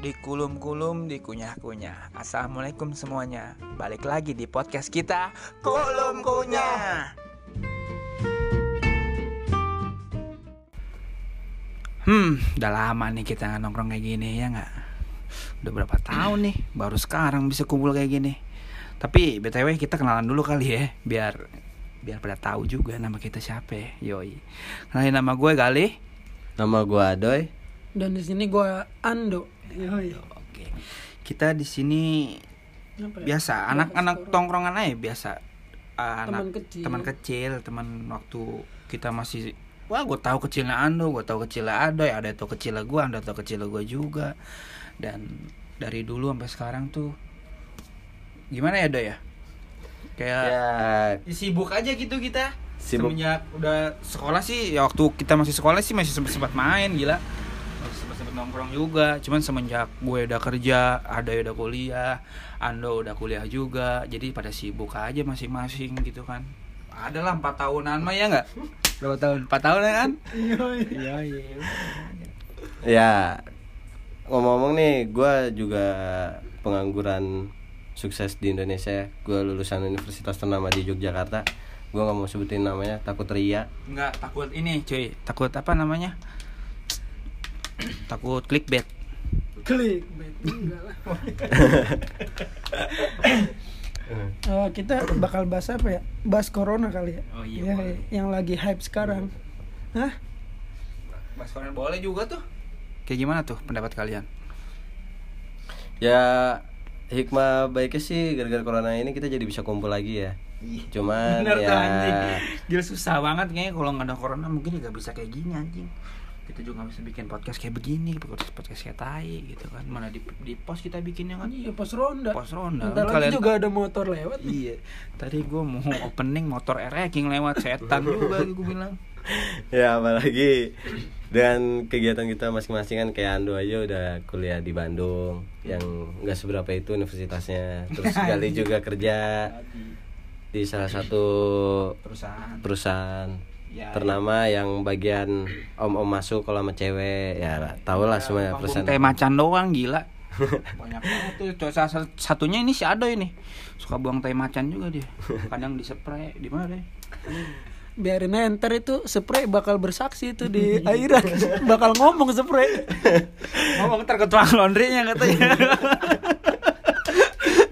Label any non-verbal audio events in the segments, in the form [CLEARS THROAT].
dikulum-kulum, dikunyah-kunyah. Assalamualaikum semuanya. Balik lagi di podcast kita, Kulum Kunyah. Hmm, udah lama nih kita nongkrong kayak gini ya nggak? Udah berapa tahun nih, baru sekarang bisa kumpul kayak gini. Tapi btw kita kenalan dulu kali ya, biar biar pada tahu juga nama kita siapa. ya. Yoi. Kenalin nama gue Galih. Nama gua Adoy. Dan di sini gua Ando. Yoi. Oke. Kita di sini Apa ya? biasa anak-anak tongkrongan aja biasa Ah, Teman anak kecil. teman kecil teman waktu kita masih wah gue tahu kecilnya Ando gue tahu kecilnya Adoy ada tuh kecilnya gue ada tuh kecilnya gue juga dan dari dulu sampai sekarang tuh gimana ya Doy ya kayak Ya, sibuk aja gitu kita Sibuk. semenjak udah sekolah sih ya waktu kita masih sekolah sih masih sempat sempat main gila nongkrong juga. Cuman semenjak gue udah kerja ada udah kuliah Ando udah kuliah juga jadi pada sibuk aja masing-masing gitu kan. Adalah empat tahunan mah ya nggak? Berapa tahun? Empat tahun ya kan? Iya iya. Ya ngomong-ngomong nih, gua juga pengangguran sukses di Indonesia. Gua lulusan universitas ternama di Yogyakarta. Gua nggak mau sebutin namanya, takut ria. nggak takut ini cuy. Takut apa namanya takut clickbait Klik. bet. Enggak lah. [LAUGHS] Eh, kita bakal bahas apa ya? Bahas corona kali ya. Oh iya, Ya, boleh. yang lagi hype sekarang. Hah? Mas Konan boleh juga tuh kayak gimana tuh pendapat kalian Ya hikmah baiknya sih gara-gara corona ini kita jadi bisa kumpul lagi ya. Cuman Bener ya anjing Gila susah banget kayaknya kalau nggak ada corona mungkin nggak bisa kayak gini anjing kita juga nggak bisa bikin podcast kayak begini podcast podcast kayak tai gitu kan mana di di pos kita bikinnya kan Iya, pos ronda. pos ronda Bentar lagi Kalian- juga ada motor lewat nih. iya tadi gue mau [LAUGHS] opening motor ranking lewat setan juga gue bilang ya apalagi dengan kegiatan kita masing-masing kan kayak Ando aja udah kuliah di Bandung yang nggak seberapa itu universitasnya terus sekali juga kerja di salah satu perusahaan perusahaan Ya, ternama yang bagian om-om masuk kalau sama cewek. Ya tau lah semuanya Panggung perusahaan teh macan doang gila. [LAUGHS] Banyak banget tuh satu- satunya ini si Ado ini. Suka buang teh macan juga dia. Kadang di spray di mana deh Biarin aja ntar itu spray bakal bersaksi itu di airan. bakal ngomong spray. [LAUGHS] ngomong ntar ketua laundrynya katanya [LAUGHS]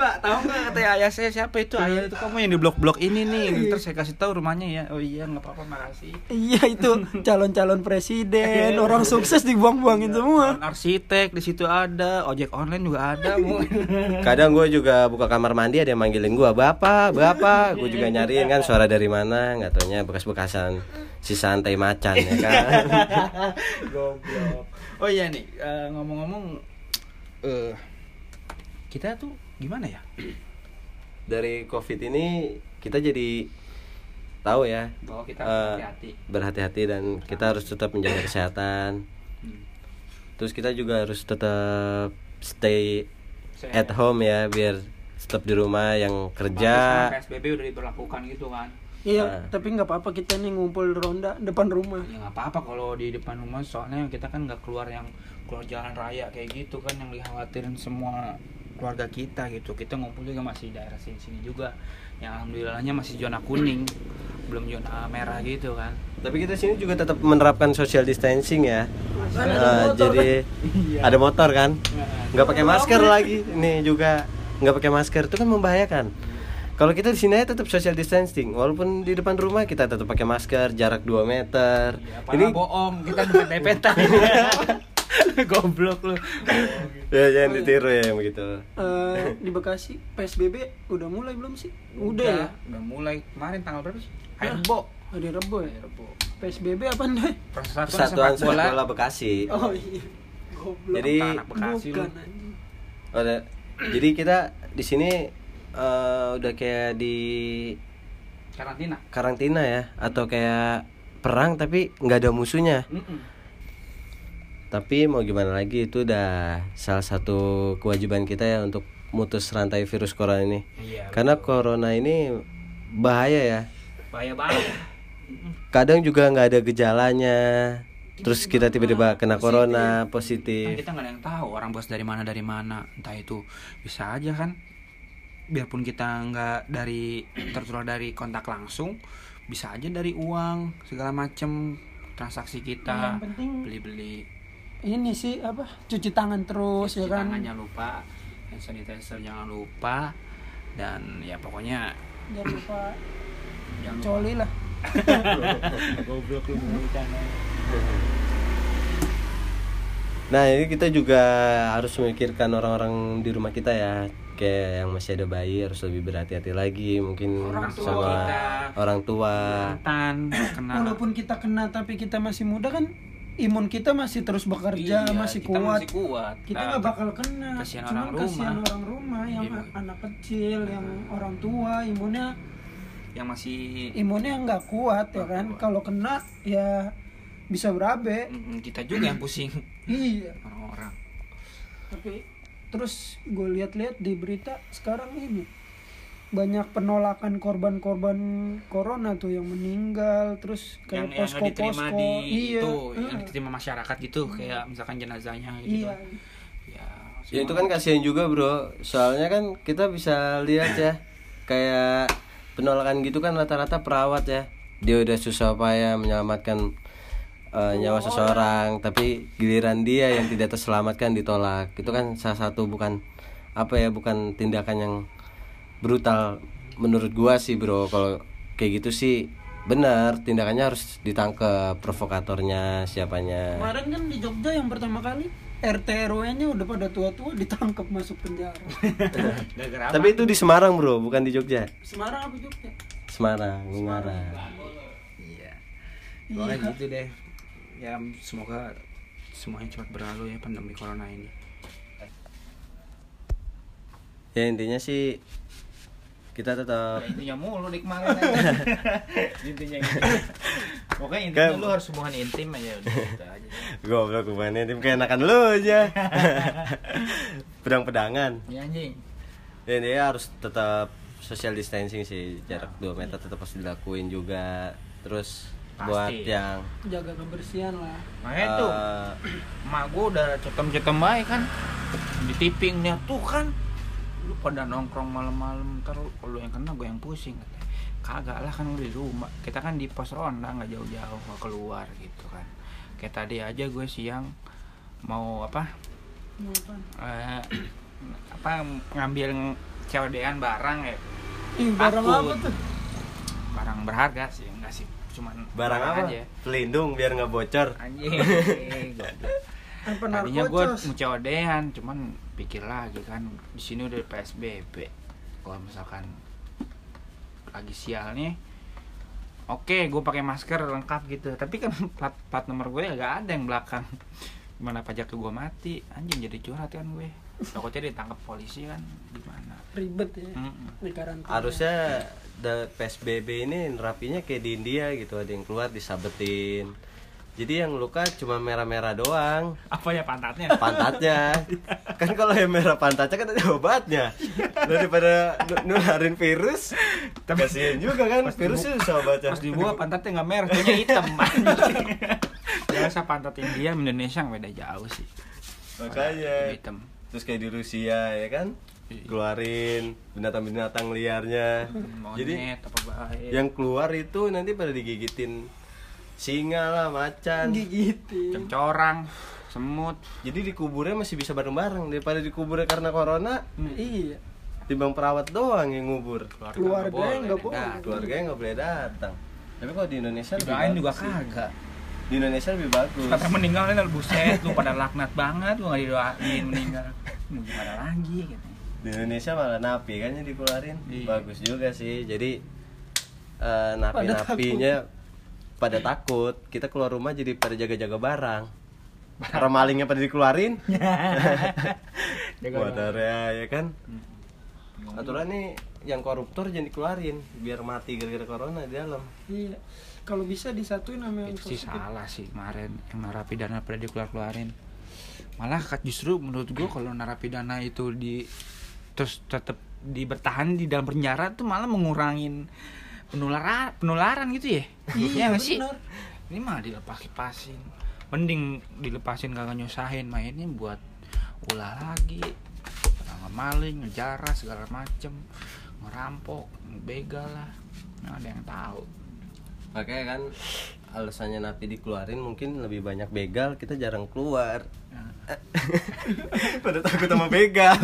Mbak, tahu nggak katanya ayah saya siapa itu? Ayah itu kamu yang di blok-blok ini nih. Terus saya kasih tahu rumahnya ya. Oh iya nggak apa-apa makasih. Iya itu calon-calon presiden, orang sukses dibuang-buangin semua. Calon arsitek di situ ada ojek online juga ada Bu. [LAUGHS] kadang gue juga buka kamar mandi ada yang manggilin gue bapak bapak. Gue juga nyariin kan suara dari mana nggak taunya bekas-bekasan sisaan teh macan ya kan? [LAUGHS] Goblok. Oh iya nih, eh, ngomong-ngomong eh kita tuh gimana ya? dari covid ini kita jadi tahu ya Bahwa kita eh, hati-hati. berhati-hati dan kita harus tetap menjaga kesehatan Hmm. terus kita juga harus tetap stay Saya- at home ya biar tetap di rumah yang kerja PSBB udah diberlakukan gitu kan. Iya, Ah. tapi nggak apa-apa kita nih ngumpul ronda depan rumah. Ya nggak apa-apa kalau di depan rumah soalnya kita kan nggak keluar yang keluar jalan raya kayak gitu kan yang dikhawatirin semua keluarga kita gitu. Kita ngumpul juga masih di daerah sini-sini juga. Yang alhamdulillahnya masih zona kuning, belum zona merah gitu kan. tapi kita sini juga tetap menerapkan social distancing ya Kan ada motor. jadi ada motor kan Iya. nggak pakai masker lagi ini juga nggak pakai masker itu kan membahayakan kalau kita di sini aja tetap social distancing walaupun di depan rumah kita tetap pakai masker jarak 2 meter Ya, ini ini bohong, kita dempet-dempetan. [LAUGHS] [LAUGHS] Goblok lu. ya jangan ditiru ya yang begitu Eh, di Bekasi PSBB udah mulai belum sih? Udah, ya. Udah mulai kemarin tanggal berapa sih? Hari Rebo. Hari Rebo ya. Rebo. PSBB apa nih? Persatuan Persatuan sepak bola. Bekasi Oh iya. Goblok. Jadi- Anak Bekasi lu. bukan anjing. Ada. jadi kita di sini eh, udah kayak di karantina. karantina ya atau kayak perang tapi nggak ada musuhnya Mm-mm. Tapi mau gimana lagi itu udah salah satu kewajiban kita ya untuk mutus rantai virus corona ini. Iya. karena corona ini bahaya ya. Bahaya banget. kadang juga nggak ada gejalanya terus kita tiba-tiba kena corona kan positif. kita nggak ada yang tahu orang bos dari mana dari mana. Entah itu bisa aja kan. Biarpun kita nggak dari [CLEARS THROAT] tertular dari kontak langsung bisa aja dari uang segala macem transaksi kita. Yang penting beli-beli ini sih apa cuci tangan terus ya cuci kan? tangan jangan lupa. Hand sanitizer jangan lupa. Dan ya pokoknya jangan lupa jangan lupa. coli lah. [LAUGHS] Goblok lu. Nah ini kita juga harus memikirkan orang-orang di rumah kita ya. Kayak yang masih ada bayi harus lebih berhati-hati lagi Mungkin Orang tua sama kita. orang tua. Kena walaupun kita kena tapi kita masih muda kan imun kita masih terus bekerja Iya, masih kita kuat masih kuat. kita Nah, nggak bakal kena kasihan cuman orang kasihan rumah. orang rumah yang Iya. anak kecil yang orang tua imunnya yang masih imunnya nggak kuat ya kan? kalau kena ya bisa berabe. Kita juga yang pusing. [LAUGHS] Iya. Orang-orang. Tapi terus gue lihat-lihat di berita sekarang ini banyak penolakan korban-korban corona tuh yang meninggal terus yang kayak yang posko diterima posko di iya. itu yang diterima masyarakat gitu kayak misalkan jenazahnya gitu iya. ya, Ya itu kan kasihan juga bro. Soalnya kan kita bisa lihat ya Kayak penolakan gitu kan rata-rata perawat ya. Dia udah susah payah menyelamatkan eh, nyawa seseorang Tapi giliran dia yang tidak terselamatkan ditolak. Itu kan salah satu bukan Apa ya bukan tindakan yang brutal. Menurut gua sih bro Kalau kayak gitu sih benar tindakannya harus ditangkap provokatornya siapanya. Kemarin kan di Jogja yang pertama kali RT RW-nya udah pada tua-tua ditangkap masuk penjara. [LAUGHS] Tapi itu di Semarang bro bukan di Jogja. Semarang apa Jogja? Semarang Ungaran iya. Pokoknya gitu deh. Ya semoga semuanya cepat berlalu ya pandemi corona ini. Ya intinya sih kita tetap. Intinya mulu di kemarin aja. [LAUGHS] intinya gitu. Pokoknya intinya Kan- lu harus hubungan intim aja udah gitu aja. Goblok hubungannya tim kayak enakan lu aja. [LAUGHS] Pedang-pedangan. Ya anjing. Ya intinya harus tetap social distancing sih jarak 2 meter tetap harus dilakuin juga. Terus Pasti. buat yang jaga kebersihan lah. Makanya tuh eh, [CLEARS THROAT] emak gua udah cetem-cetem baik kan. Di tipping dia tuh kan lu pada nongkrong malam-malam ntar lu- yang kena gue yang pusing katanya. Kagak lah kan udah di rumah. Kita kan di pos ronda nggak jauh-jauh nggak keluar gitu kan. Kayak tadi aja gue siang mau apa Mau apa? eh, [CLEARS THROAT] apa ngambil COD-an barang ya. Ih, barang apa tuh? Barang berharga sih enggak sih. Cuman barang apa? aja. Pelindung biar nggak bocor. Anjing [LAUGHS] tadinya gue mau COD-an cuman pikir lagi kan di sini udah PSBB kalau misalkan lagi sial nih oke gue pakai masker lengkap gitu. Tapi kan [LAUGHS] plat, plat nomor gue agak ada yang belakang. Gimana pajak gue mati? Anjing jadi curhat kan gue. Takutnya ditangkap polisi kan gimana? Ribet ya di karantina. Harusnya da- PSBB ini nerapinya kayak di India gitu ada yang keluar disabetin jadi yang luka cuma merah-merah doang. Apa ya pantatnya? Pantatnya. [LAUGHS] Kan kalau yang merah pantatnya kan ada obatnya. Daripada nu- nularin virus kasihan juga kan virusnya susah obatnya. pas dibuah pantatnya nggak merah kayaknya hitam [LAUGHS] biasa pantat India Indonesia beda jauh sih. Makanya. Hitam. Terus kayak di Rusia ya kan? Keluarin binatang-binatang liarnya. Jadi monyet apa baik yang keluar itu nanti pada digigitin singa lah macan. Gigitin. Cemcorang semut. Jadi dikuburnya masih bisa bareng-bareng. Daripada dikuburnya karena corona iya. timbang perawat doang yang ngubur. Keluarga yang nggak boleh. Nah, keluarganya nggak boleh datang. Tapi kalau di Indonesia lebih Doain juga kagak. Di Indonesia lebih bagus. Kata meninggal ini buset lu pada laknat banget lu nggak didoain meninggal. Mau gimana lagi gitu. Di Indonesia malah napi kan yang dikeluarin. Iya. bagus juga sih. Jadi eh, napi-napinya pada takut. Kita keluar rumah jadi pada jaga-jaga barang. Orang malingnya pada dikeluarin. [LAUGHS] Motornya ya kan? Aturan nih yang koruptor jangan dikeluarin. Biar mati gara-gara corona di dalam. Iya. Kalau bisa disatuin sama yang itu sih salah sih kemarin. Yang narapidana pada dikeluar keluarin malah kat- justru menurut gua kalau narapidana itu di terus tetap di bertahan di dalam penjara tuh malah mengurangin penularan penularan gitu ya? Iya nggak sih? ini malah dilepas lepasin mending dilepasin kagak nyusahin mainnya buat ulah lagi. Pernah maling ngejaras segala macem. Ngerampok begal lah. Nggak ada yang tahu. Makanya kan alasannya napi dikeluarin mungkin lebih banyak begal kita jarang keluar. Nah, [LAUGHS] pada takut sama begal.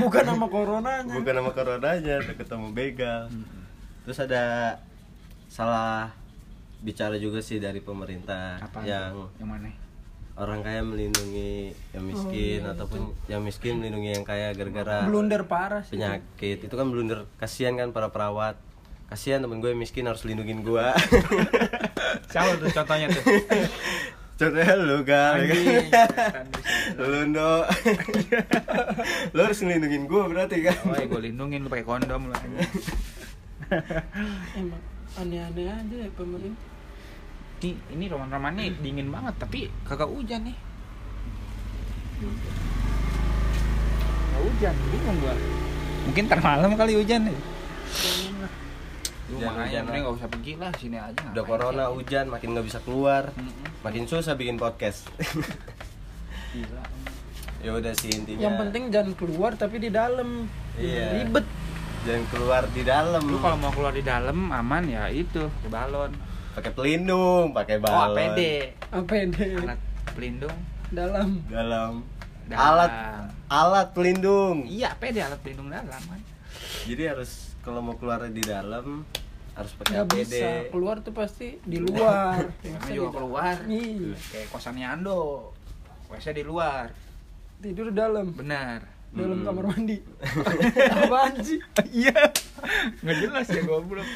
Bukan nama coronanya. Bukan sama coronanya takut sama begal terus ada salah bicara juga sih dari pemerintah apa yang yang mana? orang kaya melindungi yang miskin iya, ataupun yang miskin melindungi yang kaya gara-gara blunder parah sih penyakit. Itu kan blunder. Kasihan kan para perawat. Kasihan temen gue yang miskin harus lindungin gue [LAUGHS] siapa tuh contohnya tuh? [LAUGHS] Contohnya lu kan [LAUGHS] lu no lu harus ngelindungin gue berarti kan? Oh, gue lindungin lu pakai kondom anjing. [LAUGHS] emang aneh-aneh aja ya pemerintah Nih, ini roman-roman nih dingin banget tapi kagak hujan nih. Gak hujan, bingung gua. Mungkin ntar malam kali hujan nih. Lu Hujan, mending gak usah pergi lah sini aja. udah corona sih? hujan makin nggak bisa keluar Mm-mm. makin susah bikin podcast Gila. [LAUGHS] ya udah sih intinya yang penting jangan keluar tapi di dalam Iya. ribet jangan keluar di dalam Lu kalau mau keluar di dalam aman ya itu pakai balon. pakai pelindung pakai Oh, balon APD. apa ini Alat pelindung. dalam dalam Dalam. alat alat pelindung Iya, APD alat pelindung dalam kan. jadi harus kalau mau keluar di dalam harus pakai nggak APD bisa keluar tuh pasti di luar [LAUGHS] Karena Masa juga di- keluar. Iya. Kayak kosannya Ando. WC di luar. tidur dalam Benar. Dalam Hmm. kamar mandi [LAUGHS] apaan sih Iya. Nggak jelas ya goblok.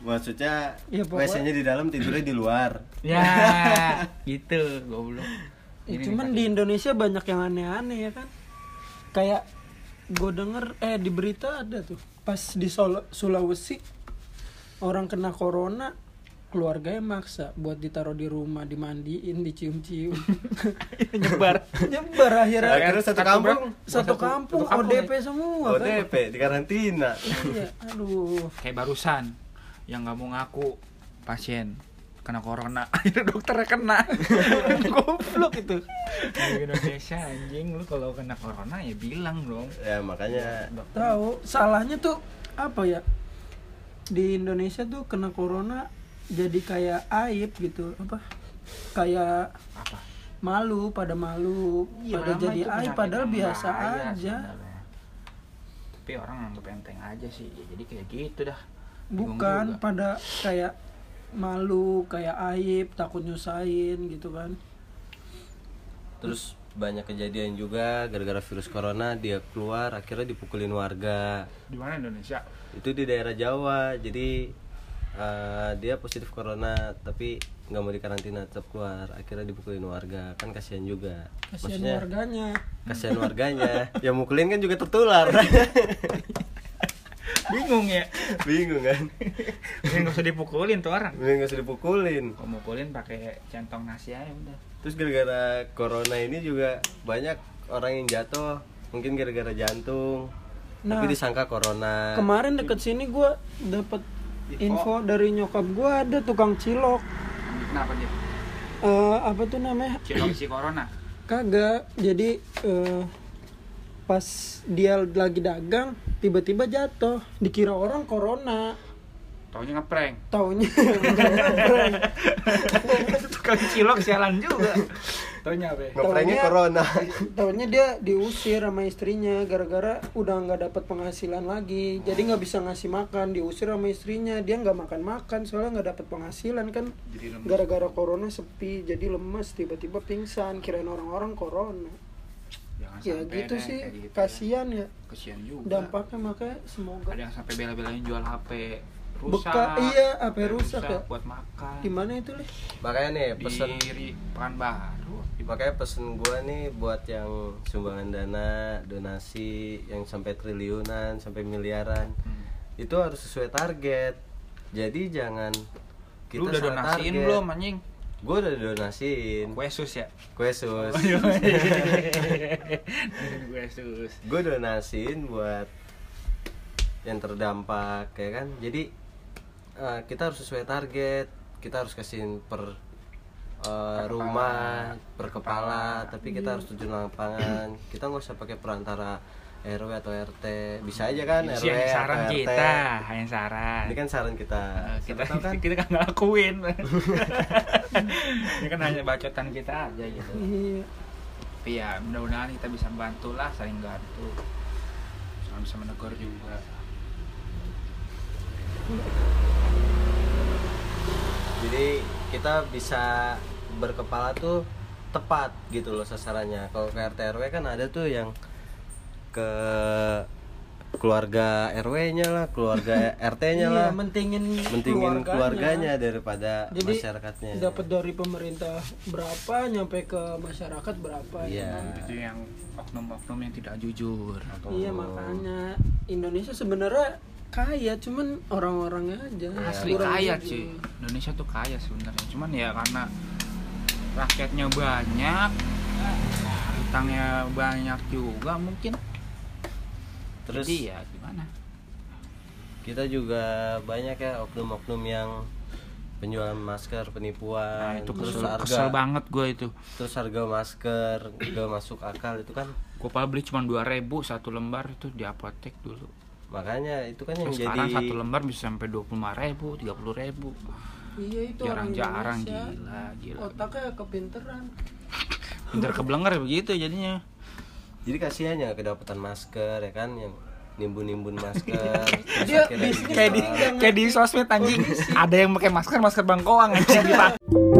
maksudnya Ya, pokoknya- WC-nya di dalam tidurnya di luar Ya, [LAUGHS] gitu goblok. Ya, Ini cuman nih, di Indonesia banyak yang aneh-aneh ya kan kayak gue denger eh di berita ada tuh pas di Sol- Sulawesi orang kena corona keluarganya maksa buat ditaruh di rumah dimandiin dicium-cium. [LAUGHS] Nyebar. nyebar akhirnya. Akhirnya satu kampung. satu kampung ODP semua kan ODP di karantina. Iya aduh. Kayak barusan yang nggak mau ngaku pasien. Kena corona. [LAUGHS] Akhirnya dokternya kena. [LAUGHS] Goblok itu. Di Indonesia anjing lu kalau kena corona ya bilang dong. Ya makanya. Tahu salahnya tuh apa ya? Di Indonesia tuh kena corona jadi kayak aib gitu. Apa? Kayak apa? malu pada malu Iya, pada lama jadi aib padahal biasa aja. sebenarnya. tapi orang anggap enteng aja sih. Ya, jadi kayak gitu dah. Bingung bukan juga. pada kayak malu kayak aib takut nyusahin gitu kan. Terus banyak kejadian juga gara-gara virus corona dia keluar akhirnya dipukulin warga. Di mana Indonesia? Itu di daerah Jawa jadi eh, dia positif corona tapi nggak mau dikarantina tetap keluar. Akhirnya dipukulin warga. Kan kasihan juga. Kasihan warganya. kasihan warganya. Yang mukulin kan juga tertular. [LAUGHS] Bingung ya. Bingung kan? [LAUGHS] Nggak usah dipukulin tuh orang. Mending nggak usah dipukulin. Kalau mukulin pakai centong nasi aja udah. Terus gara-gara corona ini juga banyak orang yang jatuh. Mungkin gara-gara jantung. Nah. tapi disangka corona. kemarin deket sini gua dapat info dari nyokap gua ada tukang cilok kenapa dia Eh, apa tuh namanya cilok si [CLEARS THROAT] corona Kagak. Jadi eh, pas dia lagi dagang tiba-tiba jatuh. Dikira orang corona. Taunya ngeprank Taunya ngeprank. [LAUGHS] tukang cilok sialan juga taunya apa ya? ngepranknya Taunya- corona [LAUGHS] Taunya dia diusir sama istrinya gara-gara udah nggak dapat penghasilan lagi. Jadi nggak bisa ngasih makan, diusir sama istrinya. Dia nggak makan-makan soalnya nggak dapat penghasilan kan. Gara-gara corona sepi, jadi lemes, tiba-tiba pingsan. Kirain orang-orang corona. Jangan Ya sampai gitu deh, sih, gitu. kasihan ya. kasihan juga Dampaknya makanya semoga ada yang sampai bela-belain jual HP rusak Beka, iya, HP rusak ya. buat makan. Di mana itu lih? makanya nih di pesen Ri- Pekanbaru makanya pesen gua nih buat yang sumbangan dana donasi yang sampai triliunan sampai miliaran. Hmm. itu harus sesuai target. Jadi jangan lu udah donasiin target. belum anjing? Gua udah donasiin. Kue sus ya? Kue sus kue [LAUGHS] sus gue donasiin buat yang terdampak ya kan? Jadi eh, kita harus sesuai target kita harus kasihin per eh, rumah per kepala tapi kita harus terjun lapangan. [CLEARS THROAT] Kita nggak usah pakai perantara RW atau RT bisa aja kan RW yang saran RT. kita yang saran. Ini kan saran kita. Eh, kita tahu kan? [LAUGHS] kita kan ngelakuin. [LAUGHS] Ini kan hanya bacotan kita aja gitu. Iya. tapi ya mudah-mudahan kita bisa bantu lah saling bantu. Sama bisa menegur juga jadi kita bisa berkepala tuh tepat gitu loh sasarannya. Kalau ke RT RW kan ada tuh yang ke keluarga RW-nya lah keluarga [LAUGHS] RT-nya Iya, lah. mentingin, mentingin keluarganya. daripada Jadi masyarakatnya. dapat dari pemerintah berapa nyampe ke masyarakat berapa Iya. itu yang oknum-oknum yang tidak jujur. Iya makanya Indonesia sebenarnya kaya cuman orang-orangnya aja asli kurang kaya jujur. Indonesia tuh kaya sebenarnya. Cuman ya karena rakyatnya banyak utangnya banyak juga mungkin. Terus jadi ya gimana? kita juga banyak ya oknum-oknum yang penjualan masker penipuan nah itu terus kesel, harga kesel banget gue itu. terus harga masker gak masuk akal itu kan gue paling beli cuma dua ribu satu lembar itu di apotek dulu makanya itu kan yang Terus jadi sekarang satu lembar bisa sampai dua puluh ribu tiga puluh ribu. Iya itu orang jarang-jarang gila gila. Otaknya kepinteran. pinter kebelenger begitu jadinya. Jadi kasihan ya kedapatan masker ya kan? Yang nimbun-nimbun [LAUGHS] masker Dia kayak di kayak di sosmed anjing. Ada yang pakai masker masker bangkoang anjing [LAUGHS] dipakai